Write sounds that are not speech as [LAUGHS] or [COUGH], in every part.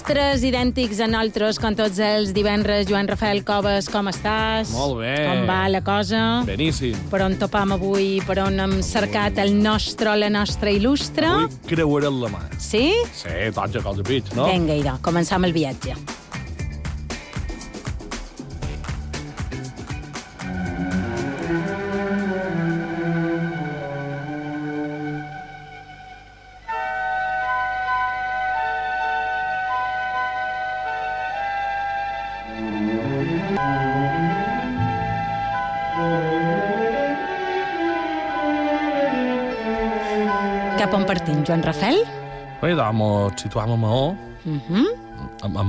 il·lustres, idèntics a nosaltres, com tots els divendres. Joan Rafael Coves, com estàs? Molt bé. Com va la cosa? Beníssim. Per on topam avui, per on hem cercat el nostre la nostra il·lustre? Avui creuaré la mà. Sí? Sí, tots a cosa pits, no? Vinga, idò, començam el viatge. Cap on partim, Joan Rafael? Bé, doncs, situam a Maó. Mhm. Mm A, a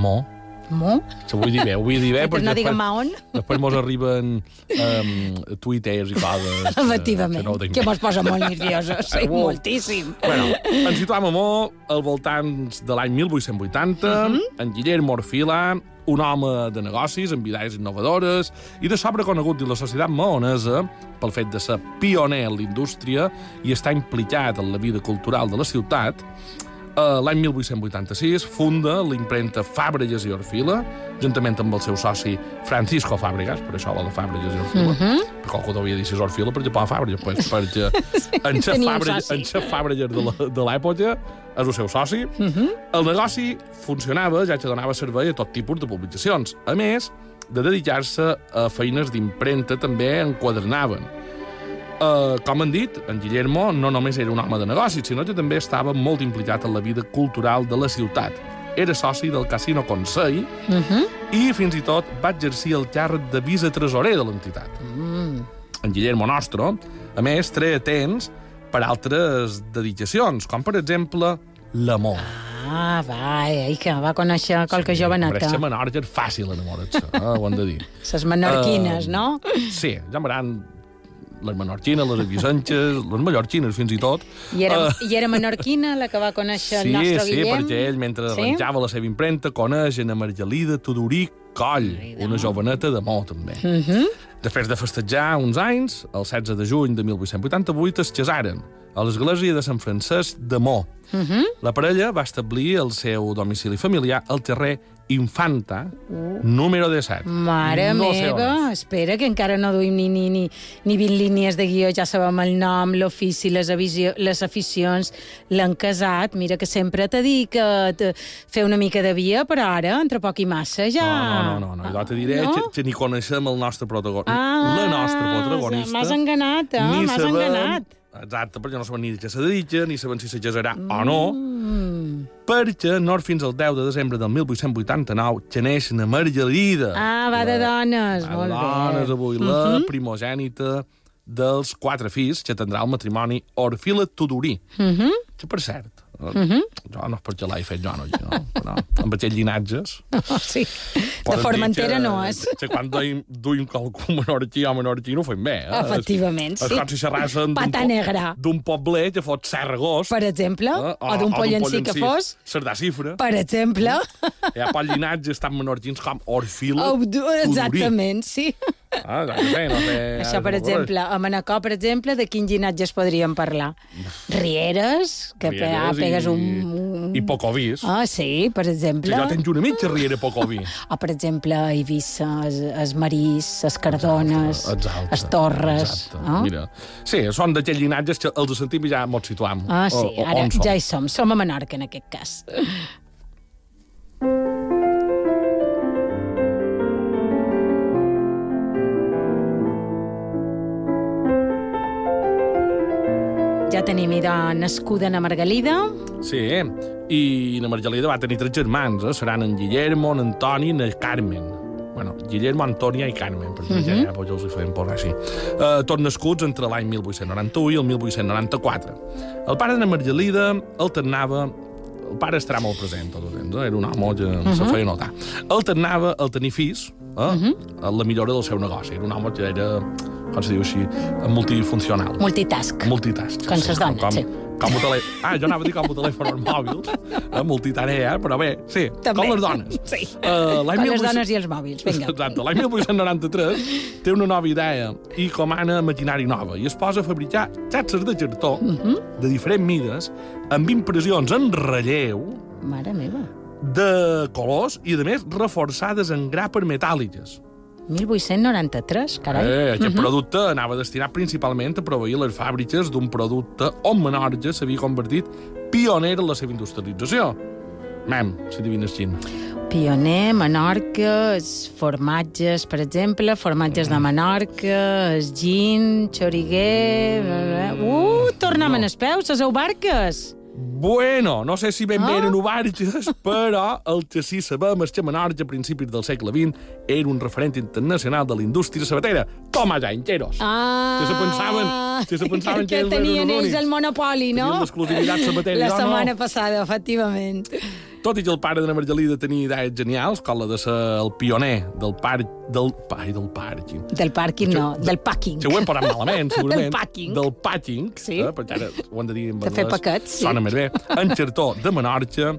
Maó. Mo? Se vull dir bé, ho vull dir bé, Mentre no diguem Mahon. després mos arriben um, tuiters i coses. que- Efectivament, Que, no ho tinc que mos posa molt nerviosos, [LAUGHS] sí, Molt. moltíssim. Bueno, ens situam a Maó al voltant de l'any 1880, Mhm. en Guillermo Orfila, un home de negocis amb idees innovadores i de sobre conegut dins la societat maonesa pel fet de ser pioner en la indústria i estar implicat en la vida cultural de la ciutat, Eh, L'any 1886 funda l'impremta Fàbregas i Orfila, juntament amb el seu soci Francisco Fàbregas, per això la de Fàbregas i Orfila, perquè algú devia dir si és Orfila per Japó Fàbregas, pues, perquè [LAUGHS] en xef Fàbregas, en xef Fàbregas de l'època és el seu soci. El negoci funcionava, ja que donava servei a tot tipus de publicacions. A més, de dedicar-se a feines d'impremta també enquadernaven. Uh, com han dit, en Guillermo no només era un home de negocis, sinó que també estava molt implicat en la vida cultural de la ciutat. Era soci del Casino Consell Uh -huh. i fins i tot va exercir el càrrec de vice-tresorer de l'entitat. mm. En Guillermo Nostro, a més, treia temps per altres dedicacions, com per exemple l'amor. Ah, va, i que va conèixer qualque sí, joveneta. Per ser menor ja és fàcil enamorar-se, eh? ho hem de dir. [LAUGHS] Les menorquines, Eh, no? Sí, ja m'agraden les menorquines, les avisances, [LAUGHS] les mallorquines fins i tot. I era, Eh, I era menorquina la que va conèixer sí, el nostre sí, Guillem? perquè ell, mentre Sí? arranjava la seva impremta, coneix a Margelida Tudorí Coll, una joveneta de molt, també. Uh -huh. Després de festejar uns anys, el 16 de juny de 1888 es casaren a l'església de Sant Francesc de Mó. Uh -huh. La parella va establir el seu domicili familiar al carrer Infanta, número 17. Mare no meva, espera, que encara no duim ni, ni, ni, ni 20 línies de guió, ja sabem el nom, l'ofici, les, avisió, les aficions, l'han casat. Mira que sempre t'he dit que te, fer una mica de via, però ara, entre poc i massa, ja... No, no, no, no. Jo te diré No? que, que ni coneixem el nostre protagonista. Ah, la nostra protagonista. M'has enganat, eh? M'has enganat. Exacte, perquè no sabem ni de què se dedica, ni sabem si se casarà o no, Mm. perquè no fins al 10 de desembre del 1889 que neix na Margelida. Ah, va de dones, La molt és bé. avui la primogènita dels quatre fills que tindrà el matrimoni Orfila Tudorí. Uh -huh. Que, per cert, uh Mhm. -huh. jo no és perquè l'he fet jo, no, jo, no, però amb aquests llinatges... [LAUGHS] Oh, sí. De Formentera que- no és. Que quan duim, qualcú menorquí o menorquí no ho fem bé. Eh? Efectivament, és, sí. És com si xerrassen Pata negra. d'un poblet que fot Serregós. Per exemple, eh? o d'un pollencí que fos. Cerdà Cifra. Per exemple. Hi ha pot llinatges tan menorquins com Orfila. Exactament, sí. Ah, no sé, no [LAUGHS] sé. Això, per exemple, a Manacor, per exemple, de quin llinatges podríem parlar? Rieres, que Rieres i- un... I Pocovis. Ah, sí, per Si exemple. jo tens una mitja riera Pocovi. O, [LAUGHS] per exemple, a Eivissa, es, es Marís, es Cardones, Exacte. es Torres. Exacte. No? Mira, sí, són d'aquells llinatges que els sentim i ja ens situam. Ah, sí, o, o, ara ja hi som. Som a Menorca, en aquest cas. Ja tenim idò nascuda a Margalida. Sí, i na Margelida va tenir tres germans, eh? seran en Guillermo, en Antoni i en Carmen. Bueno, Guillermo, Antònia i Carmen, perquè uh Mhm. -huh. ja, ja els hi feien por així. Uh, tots nascuts entre l'any 1891 i el 1894. El pare de Margelida alternava el pare estarà molt present tot el temps, eh? era un home que uh -huh. se feia notar. Alternava el tenir fills eh? uh -huh. a la millora del seu negoci. Era un home que era, com se diu així, multifuncional. Multitask. Multitask. Com ses dones, com, sí. Com el telè... Ah, jo anava a dir com el telèfon als mòbils, eh? multitarea, però bé, sí, També. com les dones. [LAUGHS] Sí. Uh, Com les dones i els mòbils, vinga. Exacte, l'any 1893 té una nova idea i comana maquinari nova i es posa a fabricar xatses de cartó Mhm. de diferents mides amb impressions en relleu Mare meva. de colors i, a més, reforçades en grapes metàl·liques. 1893, carai. Eh, aquest producte anava destinat principalment a proveir les fàbriques d'un producte on Menorca s'havia convertit pioner en la seva industrialització. Mem, si adivines quin. Pioner, Menorca, formatges, per exemple, formatges de Menorca, el gin, xoriguer... Uh, tornem no. en els peus, les eubarques! Bueno, no sé si ben bé Ah. eren obarges, [LAUGHS] però el que sí sabem és que Menorca a principis del segle XX era un referent internacional de la indústria sabatera. Toma ja, enteros. Ah, Que se pensaven- que se [LAUGHS] pensaven que que eren tenien ells el monopoli, no? Tenien l'exclusivitat sabatera, La no. setmana passada, efectivament. Tot i que el pare de la Margelida tenia idees genials, com la de ser el pioner del parc... Del, ai, del pàrquing. Del pàrquing, no, del packing. Si ho hem parat malament, [LAUGHS] segurament. Del packing. Del packing. Sí. Eh, perquè ara ho hem de dir en De fer paquets, sí. Sona més bé. En xertó de Menorca,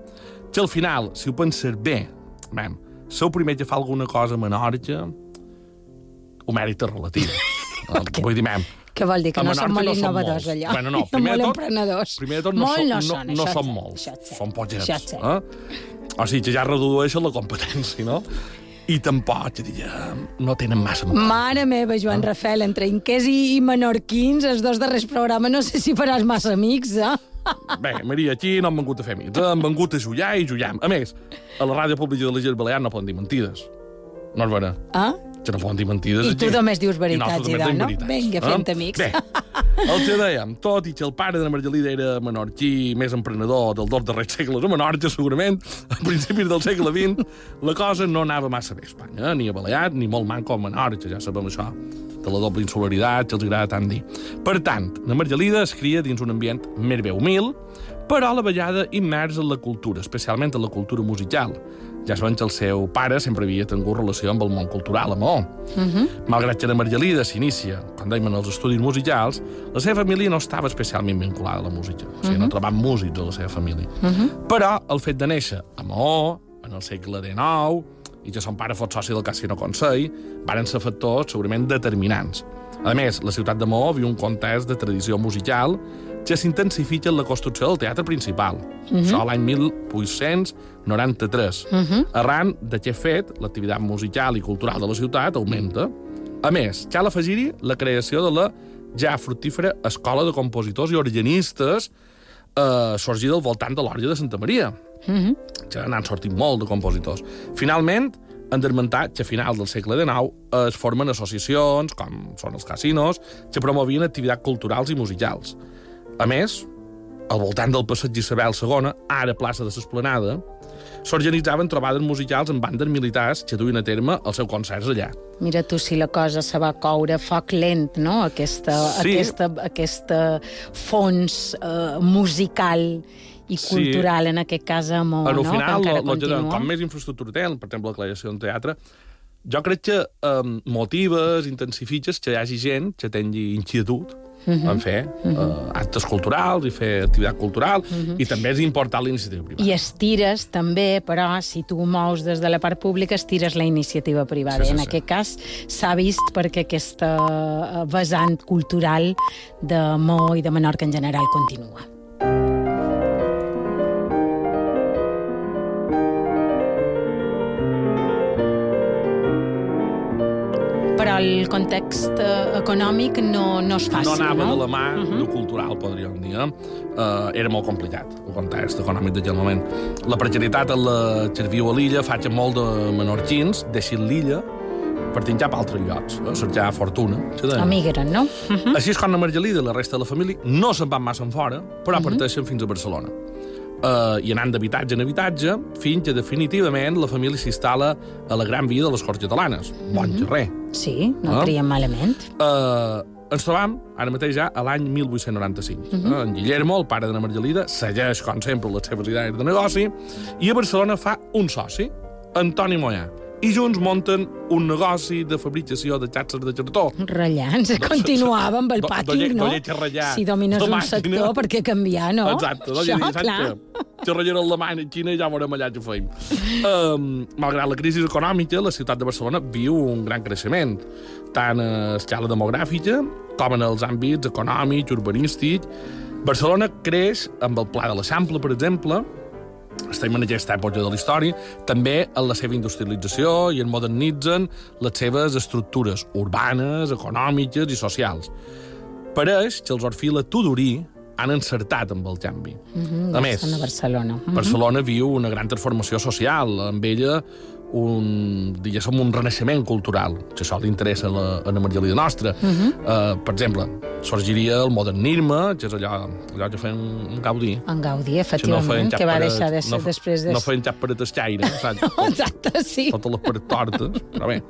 que al final, si ho penses bé, mem, sou primer que fa alguna cosa a Menorca, ho mèrit és relatiu. [LAUGHS] Eh, Vull dir, mem, Què vol dir? Que no són molt no innovadors, molts. allò. Bueno, [LAUGHS] no, primer de molt tot- emprenedors. Primer de tot, no, molt són, no, no, són, no és cert, molts, són poquets. Eh? O sigui que ja redueixen la competència, no? I tampoc, diguem, no tenen massa motor. Mare meva, Joan Ah. Rafel, entre inquers i, menorquins, els dos darrers programes, no sé si faràs massa amics, eh? Bé, Maria, aquí no hem vengut a fer amics, eh? hem vengut a jullar i jullam. A més, a la ràdio pública de les Illes Balears no poden dir mentides. No és vera? Ah? Que no poden dir mentides. I tu aquí. només dius I veritats, diem no? Vinga, eh? fent amics. Bé, el que dèiem, tot i que el pare de la Margelida era menorquí, més emprenedor del dos darrers segles a Menorca, segurament, a principis del segle XX, la cosa no anava massa bé a Espanya, eh? ni a Balears, ni molt manco a Menorca, ja sabem això, de la doble insularitat, que els agrada tant dir. Per tant, la Margelida es cria dins un ambient més bé humil, però a la vegada immers en la cultura, especialment en la cultura musical. Ja sabem que el seu pare sempre havia tingut relació amb el món cultural a Maó. Malgrat que la Margelida s'inicia, com dèiem, en els estudis musicals, la seva família no estava especialment vinculada a la música. O sigui, no trobava músics a la seva família. Però el fet de néixer a Maó, en el segle XIX, i que son pare fos soci del Casino Consell, varen ser factors segurament determinants. A més, la ciutat de Maó viu un context de tradició musical que s'intensifica en la construcció del teatre principal. Això l'any 1893. Arran d'aquest fet, l'activitat musical i cultural de la ciutat augmenta. A més, cal afegir-hi la creació de la ja fructífera Escola de Compositors i Organistes eh, sorgida al voltant de l'Òrgia de Santa Maria. Ja n'han sortit molt de compositors. Finalment, han d'esmentar que a final del segle XIX es formen associacions, com són els casinos, que promovien activitats culturals i musicals. A més, al voltant del passeig Isabel II, ara plaça de l'Esplanada, s'organitzaven trobades musicals amb bandes militars que duien a terme els seus concerts allà. Mira tu si la cosa se va coure foc lent, no? Aquesta, Sí. aquesta, aquesta fons eh, musical i Sí. cultural, en aquest cas a Mó, Al no? final, que encara lo, lo, que- continua. com més infraestructura té, per exemple, la creació d'un teatre, jo crec que um, motives, intensifiques que hi hagi gent que tingui inquietud Mhm. en fer uh, actes culturals i fer activitat cultural, i també és important la iniciativa privada. I estires també, però, si tu mous des de la part pública, estires la iniciativa privada. Sí, sí, en sí. aquest cas s'ha vist perquè aquesta eh, vessant cultural de Mó i de Menorca en general continua. Però el context eh, econòmic no, no és fàcil, no anava no? de la mà uh -huh. cultural, podríem dir. Uh, era molt complicat, el context econòmic d'aquell moment. La precarietat en la que es viu a l'illa fa que molt de menorquins deixin l'illa per cap a altres llocs, eh? cercar fortuna. deien. Emigren, no? Uh -huh. Així és com la Margelida i la resta de la família no se'n van massa en fora, però parteixen fins a Barcelona. Uh, I anant d'habitatge en habitatge, fins que definitivament la família s'instal·la a la Gran Via de les Corts Catalanes. Bon carrer. Sí, no Ah. triem malament. Uh, ens trobam, ara mateix ja, a l'any 1895. Uh -huh. En Guillermo, el pare de la Margelida, segueix, com sempre, les seves idees de negoci, i a Barcelona fa un soci, Antoni Moyà. I junts munten un negoci de fabricació de xatxes de cartó. Ratllants, continuava amb el pàquing, dolle- no? dolle que ratllar Si domines un sector, per què canviar, no? Exacte, saps clar. que xerrallera alemanya i Xina ja veurem allà què feim. Um, [LAUGHS] malgrat la crisi econòmica, la ciutat de Barcelona viu un gran creixement, tant a escala demogràfica com en els àmbits econòmics, urbanístics. Barcelona creix amb el Pla de l'Eixample, per exemple, estem en aquesta època de la història, també en la seva industrialització i en modernitzen les seves estructures urbanes, econòmiques i socials. Pareix que els Orfila Tudorí han encertat amb el canvi. Mm -hmm, a més, a Barcelona. Mm -hmm. Barcelona viu una gran transformació social, amb ella un, diguéssim, un renaixement cultural, que això li interessa a la, a la Margelida nostra. Uh -huh. uh, per exemple, sorgiria el modernisme, que és allò, allò que feien un Gaudí. En Gaudí, efectivament, que, no que va deixar de ser no, després de... No feien cap paret escaire, [LAUGHS] saps? Exacte, sí. Totes les paret tortes, però bé.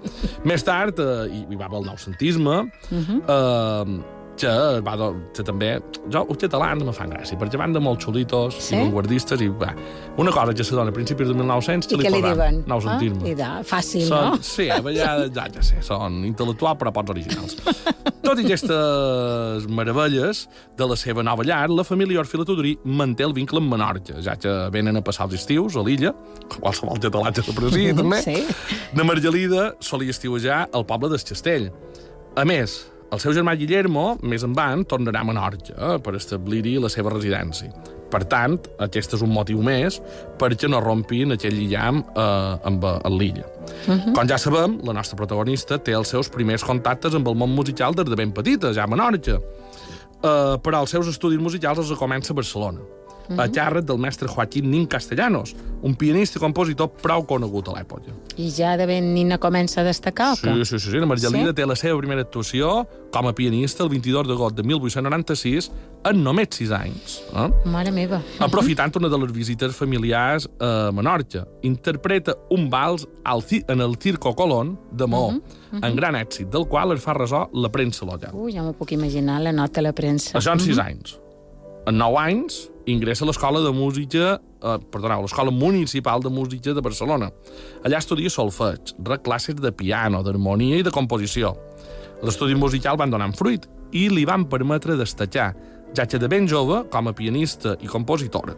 Més tard, uh, hi, hi va haver el noucentisme, uh -huh. uh, que, va, que també... Jo, els catalans me fan gràcia, perquè van de molt xulitos sí? i vanguardistes i va. Una cosa que se dona a principis de 1900 que I li, li diuen? Nou sentisme. Ah, i de, fàcil, són, no? Sí, ja, ja, ja sé, són intel·lectuals però pocs originals. [LAUGHS] Tot i aquestes meravelles de la seva nova llar, la família Orfila Tudorí manté el vincle amb Menorca, ja que venen a passar els estius a l'illa, qualsevol català que s'apreci, [LAUGHS] també. Sí. De Margelida solia estiuejar al poble d'Escastell. A més, el seu germà Guillermo, més endavant, tornarà a Menorca eh, per establir-hi la seva residència. Per tant, aquest és un motiu més perquè no rompin aquell lligam eh, amb, amb l'illa. Uh -huh. Com ja sabem, la nostra protagonista té els seus primers contactes amb el món musical des de ben petita, ja a Menorca. Eh, però els seus estudis musicals els comença a Barcelona uh -huh. a càrrec del mestre Joaquín Nin Castellanos, un pianista i compositor prou conegut a l'època. I ja de ben nina comença a destacar, o sí, què? Sí, sí, sí. La Margelida sí? té la seva primera actuació com a pianista el 22 d'agost de 1896 en només 6 anys. Eh? Mare meva. Aprofitant una de les visites familiars a Menorca. Interpreta un vals al, en el Circo Colón de Maó, uh -huh, uh -huh. en gran èxit, del qual es fa ressò la premsa local. Ui, ja m'ho puc imaginar, la nota a la premsa. Això en 6 uh -huh. anys. En 9 anys ingressa a l'Escola de Música, eh, perdoneu, l'Escola Municipal de Música de Barcelona. Allà estudia solfeig, rep classes de piano, d'harmonia i de composició. L'estudi musical van donant fruit i li van permetre destacar, ja que de ben jove, com a pianista i compositora.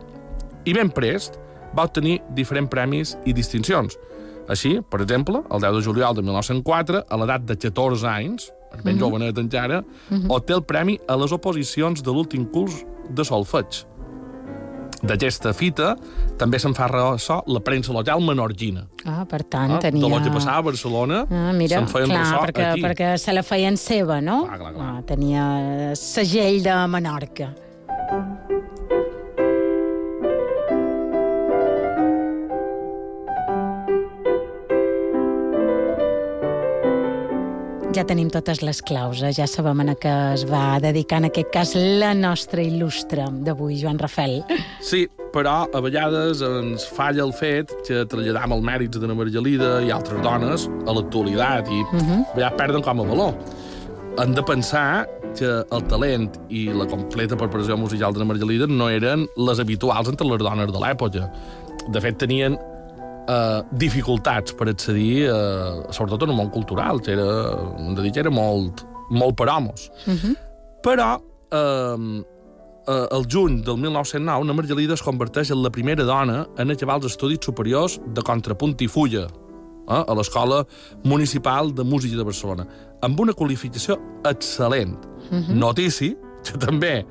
I ben prest va obtenir diferents premis i distincions. Així, per exemple, el 10 de juliol de 1904, a l'edat de 14 anys, ben mm -hmm. jovenet encara, mm -hmm. obté el premi a les oposicions de l'últim curs de solfeig. D'aquesta fita també se'n fa ressò la premsa local menorquina. Ah, per tant, ah, tenia... De lo que passava a Barcelona, ah, mira, se'n feien clar, ressò perquè, aquí. perquè se la feien seva, no? Clar, clar, clar. Ah, tenia segell de Menorca. Ja tenim totes les claus, eh? ja sabem a què es va dedicar en aquest cas la nostra il·lustre d'avui, Joan Rafel. Sí, però a vegades ens falla el fet que traslladam els mèrits de la Margelida i altres dones a l'actualitat i uh -huh. a vegades perden com a valor. Hem de pensar que el talent i la completa preparació musical de la Margelida no eren les habituals entre les dones de l'època. De fet, tenien eh, dificultats per accedir, eh, sobretot en el món cultural, que era, hem de dir que era molt, molt per homes. Uh -huh. Però eh, eh, el juny del 1909, la Margelida es converteix en la primera dona en acabar els estudis superiors de contrapunt i fulla eh, a l'Escola Municipal de Música de Barcelona, amb una qualificació excel·lent. Uh -huh. Notici que també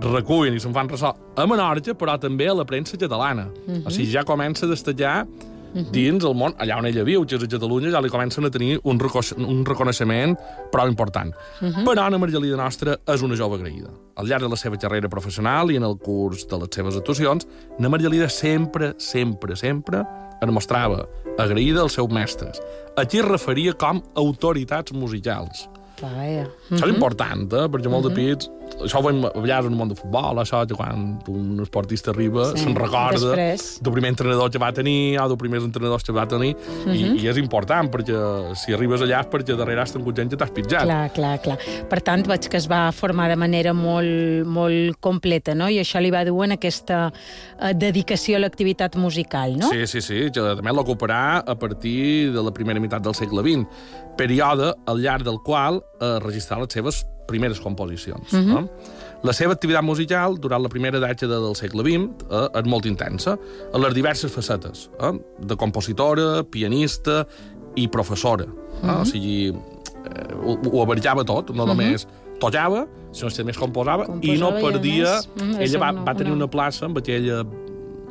recullen i se'n fan ressò a Menorca, però també a la premsa catalana. Uh -huh. O sigui, ja comença a destacar uh -huh. dins el món, allà on ella viu, que és a Catalunya, ja li comencen a tenir un, un reconeixement prou important. Uh -huh. Però Anna Margelida Nostra és una jove agraïda. Al llarg de la seva carrera professional i en el curs de les seves actuacions, Anna Margelida sempre, sempre, sempre es mostrava agraïda als seus mestres. A qui es referia com autoritats musicals. Vaja. Això és important, eh? perquè molt de pits... Això ho veiem a vegades en el món de futbol, això que quan un esportista arriba Sí, se'n recorda després. del primer entrenador que va tenir o dels primers entrenadors que va tenir i, i és important perquè si arribes allà és perquè darrere has tingut gent que t'has pitjat. Clar, clar, clar. Per tant, veig que es va formar de manera molt, molt completa, no? I això li va dur en aquesta eh, dedicació a l'activitat musical, no? Sí, sí, sí, que també l'ocuparà a partir de la primera meitat del segle XX, període al llarg del qual eh, registrarà les seves primeres composicions. Uh -huh. eh? La seva activitat musical durant la primera dècada del segle XX eh, és molt intensa, en les diverses facetes, eh? de compositora, pianista i professora. Eh? Uh -huh. O sigui, eh, ho, ho abarcava tot, no només tocava, sinó que també es composava, i no Composava i, a perdia... més, mm, ella va, va tenir una plaça amb aquella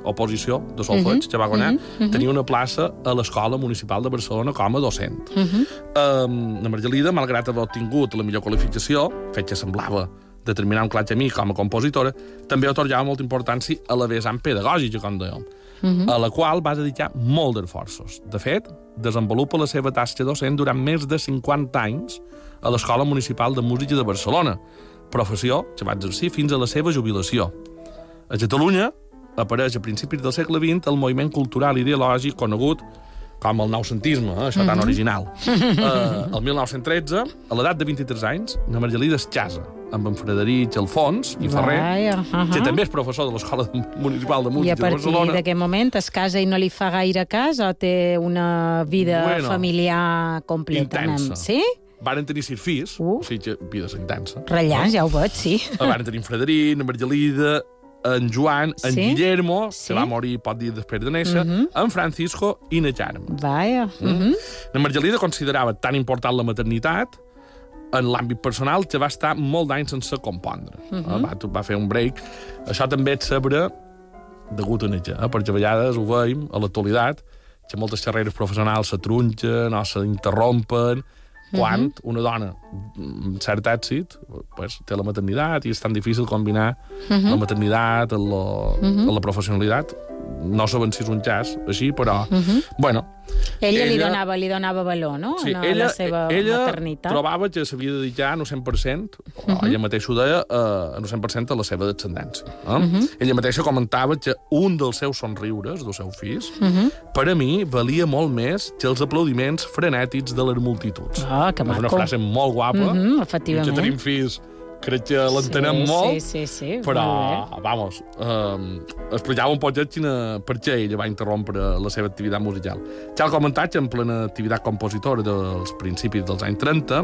oposició de solfeig, uh -huh. que va guanyar, uh -huh. tenia una plaça a l'Escola Municipal de Barcelona com a docent. Uh -huh. um, la Margelida, malgrat haver obtingut la millor qualificació, fet que semblava determinar un clar camí com a compositora, també otorgava molta importància a la vessant pedagògica, com dèiem, uh -huh. a la qual va dedicar molt d'esforços. De fet, desenvolupa la seva tasca docent durant més de 50 anys a l'Escola Municipal de Música de Barcelona, professió que va exercir fins a la seva jubilació. A Catalunya apareix a principis del segle XX el moviment cultural ideològic conegut com el noucentisme, eh, això tan mm -hmm. original. Uh, [LAUGHS] el 1913, a l'edat de 23 anys, la Margelida es casa amb en Frederic Alfons i Ferrer, Vaja, uh -huh. que també és professor de l'Escola Municipal de I Música a de partir Barcelona. d'aquest moment es casa i no li fa gaire cas o té una vida Bueno, familiar completament... intensa. Sí? Varen tenir sis fills, Uh. o sigui que vida intensa. Ratllants, ja ho veig, sí. Eh, Varen tenir en Frederic, en Margelida, en Joan, en Sí? Guillermo, Sí? que va morir poc dies després de néixer, en Francisco i na Carme. Vaja. Uh -huh. La Margelida considerava tan important la maternitat en l'àmbit personal que va estar molt d'anys sense compondre. Uh -huh. va, va fer un break. Això també és saber degut a ella, eh? perquè a vegades ho veiem a l'actualitat, que moltes carreres professionals se trunxen o s'interrompen quan una dona amb cert èxit pues, té la maternitat i és tan difícil combinar la maternitat amb la, amb la professionalitat. No sabem si és un cas així, però... Bueno, Ella, li, Ella- donava, li donava valor, no? Sí, a ella, la seva ella maternitat. trobava que s'havia de dedicar en un 100%, o ella mateixa ho deia, eh, en un 100% a la seva descendència. Eh? Ella mateixa comentava que un dels seus somriures, dels seus fills, per a mi valia molt més que els aplaudiments frenètics de les multituds. Ah, que és una maco. frase molt guapa, Mhm, i efectivament. que tenim fills, crec que l'entenem sí, molt, Sí, sí, sí. però, vamos, um, explicava un poc quina, per què ella va interrompre la seva activitat musical. Ja el comentat, en plena activitat compositora dels principis dels anys 30,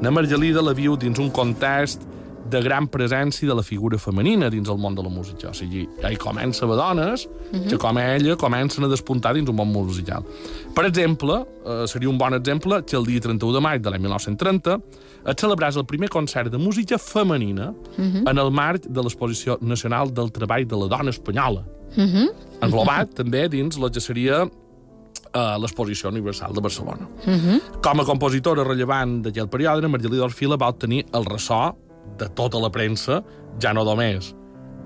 na Margelida la viu dins un context de gran presència de la figura femenina dins el món de la música. O sigui, hi comença a dones que, com ella, comencen a despuntar dins un món musical. Per exemple, eh, seria un bon exemple que el dia 31 de maig de l'any 1930 es celebrés el primer concert de música femenina en el marc de l'Exposició Nacional del Treball de la Dona Espanyola, englobat també dins la que seria a l'Exposició Universal de Barcelona. Uh -huh. Com a compositora rellevant d'aquell període, Margelida Orfila va obtenir el ressò de tota la premsa, ja no només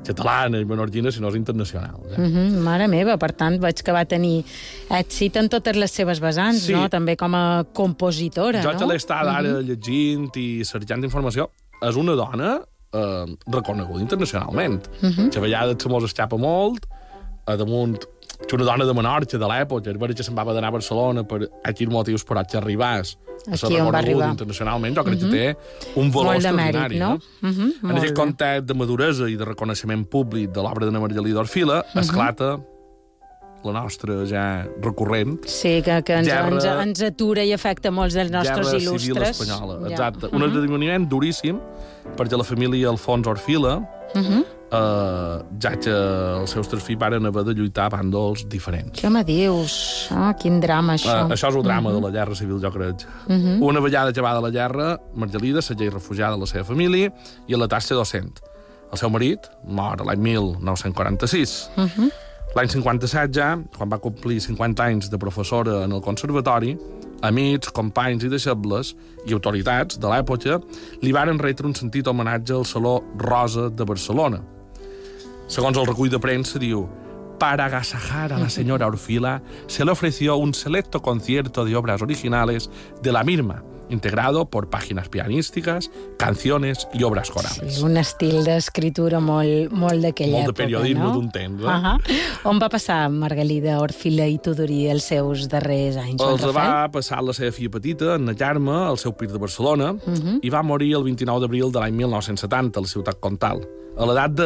catalana i menorquina, sinó internacional. Ja. Mm -hmm, mare meva, per tant, veig que va tenir èxit en totes les seves vessants, Sí. no? També com a compositora, Jo no? que l'he estat ara llegint i cercant informació, és una dona eh, reconeguda internacionalment, que a vegades se mos escapa molt, a damunt que una dona de Menorca de l'època, vera que se'n va d'anar a Barcelona per aquells motius per a que arribàs a ser arribar. internacionalment, jo crec que té un valor Molt de mèrit, extraordinari. no? Mhm, En molt aquest context de maduresa i de reconeixement públic de l'obra de na Margelida Orfila, esclata la nostra ja recurrent Sí, que, que ens, Guerra- ens, ens atura i afecta molts dels nostres Guerra Civil il·lustres. Espanyola, Ja. exacte. Un esdeveniment duríssim perquè la família Alfons Orfila, Mhm. eh, ja que els seus tres fills varen haver de lluitar a bàndols diferents. Què me dius? Ah, quin drama, això. Uh, això és el drama de la guerra civil, jo crec. Una vegada acabada la guerra, Margelida segueix refugiada a la seva família i a la tasca docent. El seu marit mor l'any 1946. L'any 57 ja, quan va complir 50 anys de professora en el conservatori, amics, companys i deixebles i autoritats de l'època li varen retre un sentit homenatge al Saló Rosa de Barcelona. Segons el recull de premsa, diu Para agasajar a la señora Orfila se le ofreció un selecto concierto de obras originales de la misma, integrado por páginas pianísticas, canciones y obras corales. Sí, un estil d'escriptura molt, molt d'aquella Molt de època, periodisme no? d'un temps, eh? Uh -huh. On va passar Margalida Orfila i Tudorí els seus darrers anys? Els Juan va Rafael? passar la seva filla petita, en Carme, al seu pis de Barcelona, uh Mhm. -huh. i va morir el 29 d'abril de l'any 1970 a la ciutat comtal, a l'edat de,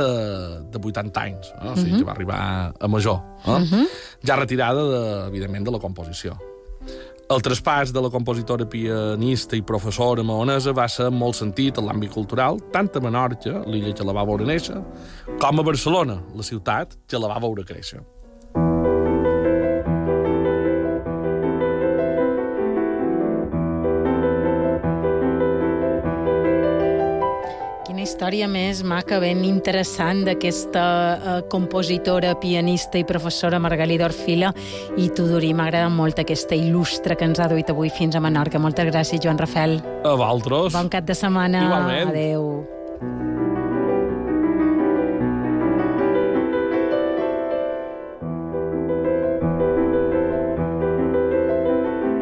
de 80 anys. Eh? O sigui, Mhm. que va arribar a major. Eh? Uh -huh. Ja retirada, de, evidentment, de la composició. El traspàs de la compositora pianista i professora maonesa va ser molt sentit en l'àmbit cultural, tant a Menorca, l'illa que la va veure néixer, com a Barcelona, la ciutat que la va veure créixer. Història més maca, ben interessant d'aquesta uh, compositora, pianista i professora Margalida Orfila i Tudorí. M'agrada molt aquesta il·lustre que ens ha duit avui fins a Menorca. Moltes gràcies, Joan Rafel. A vosaltres. Bon cap de setmana. Igualment. Adéu.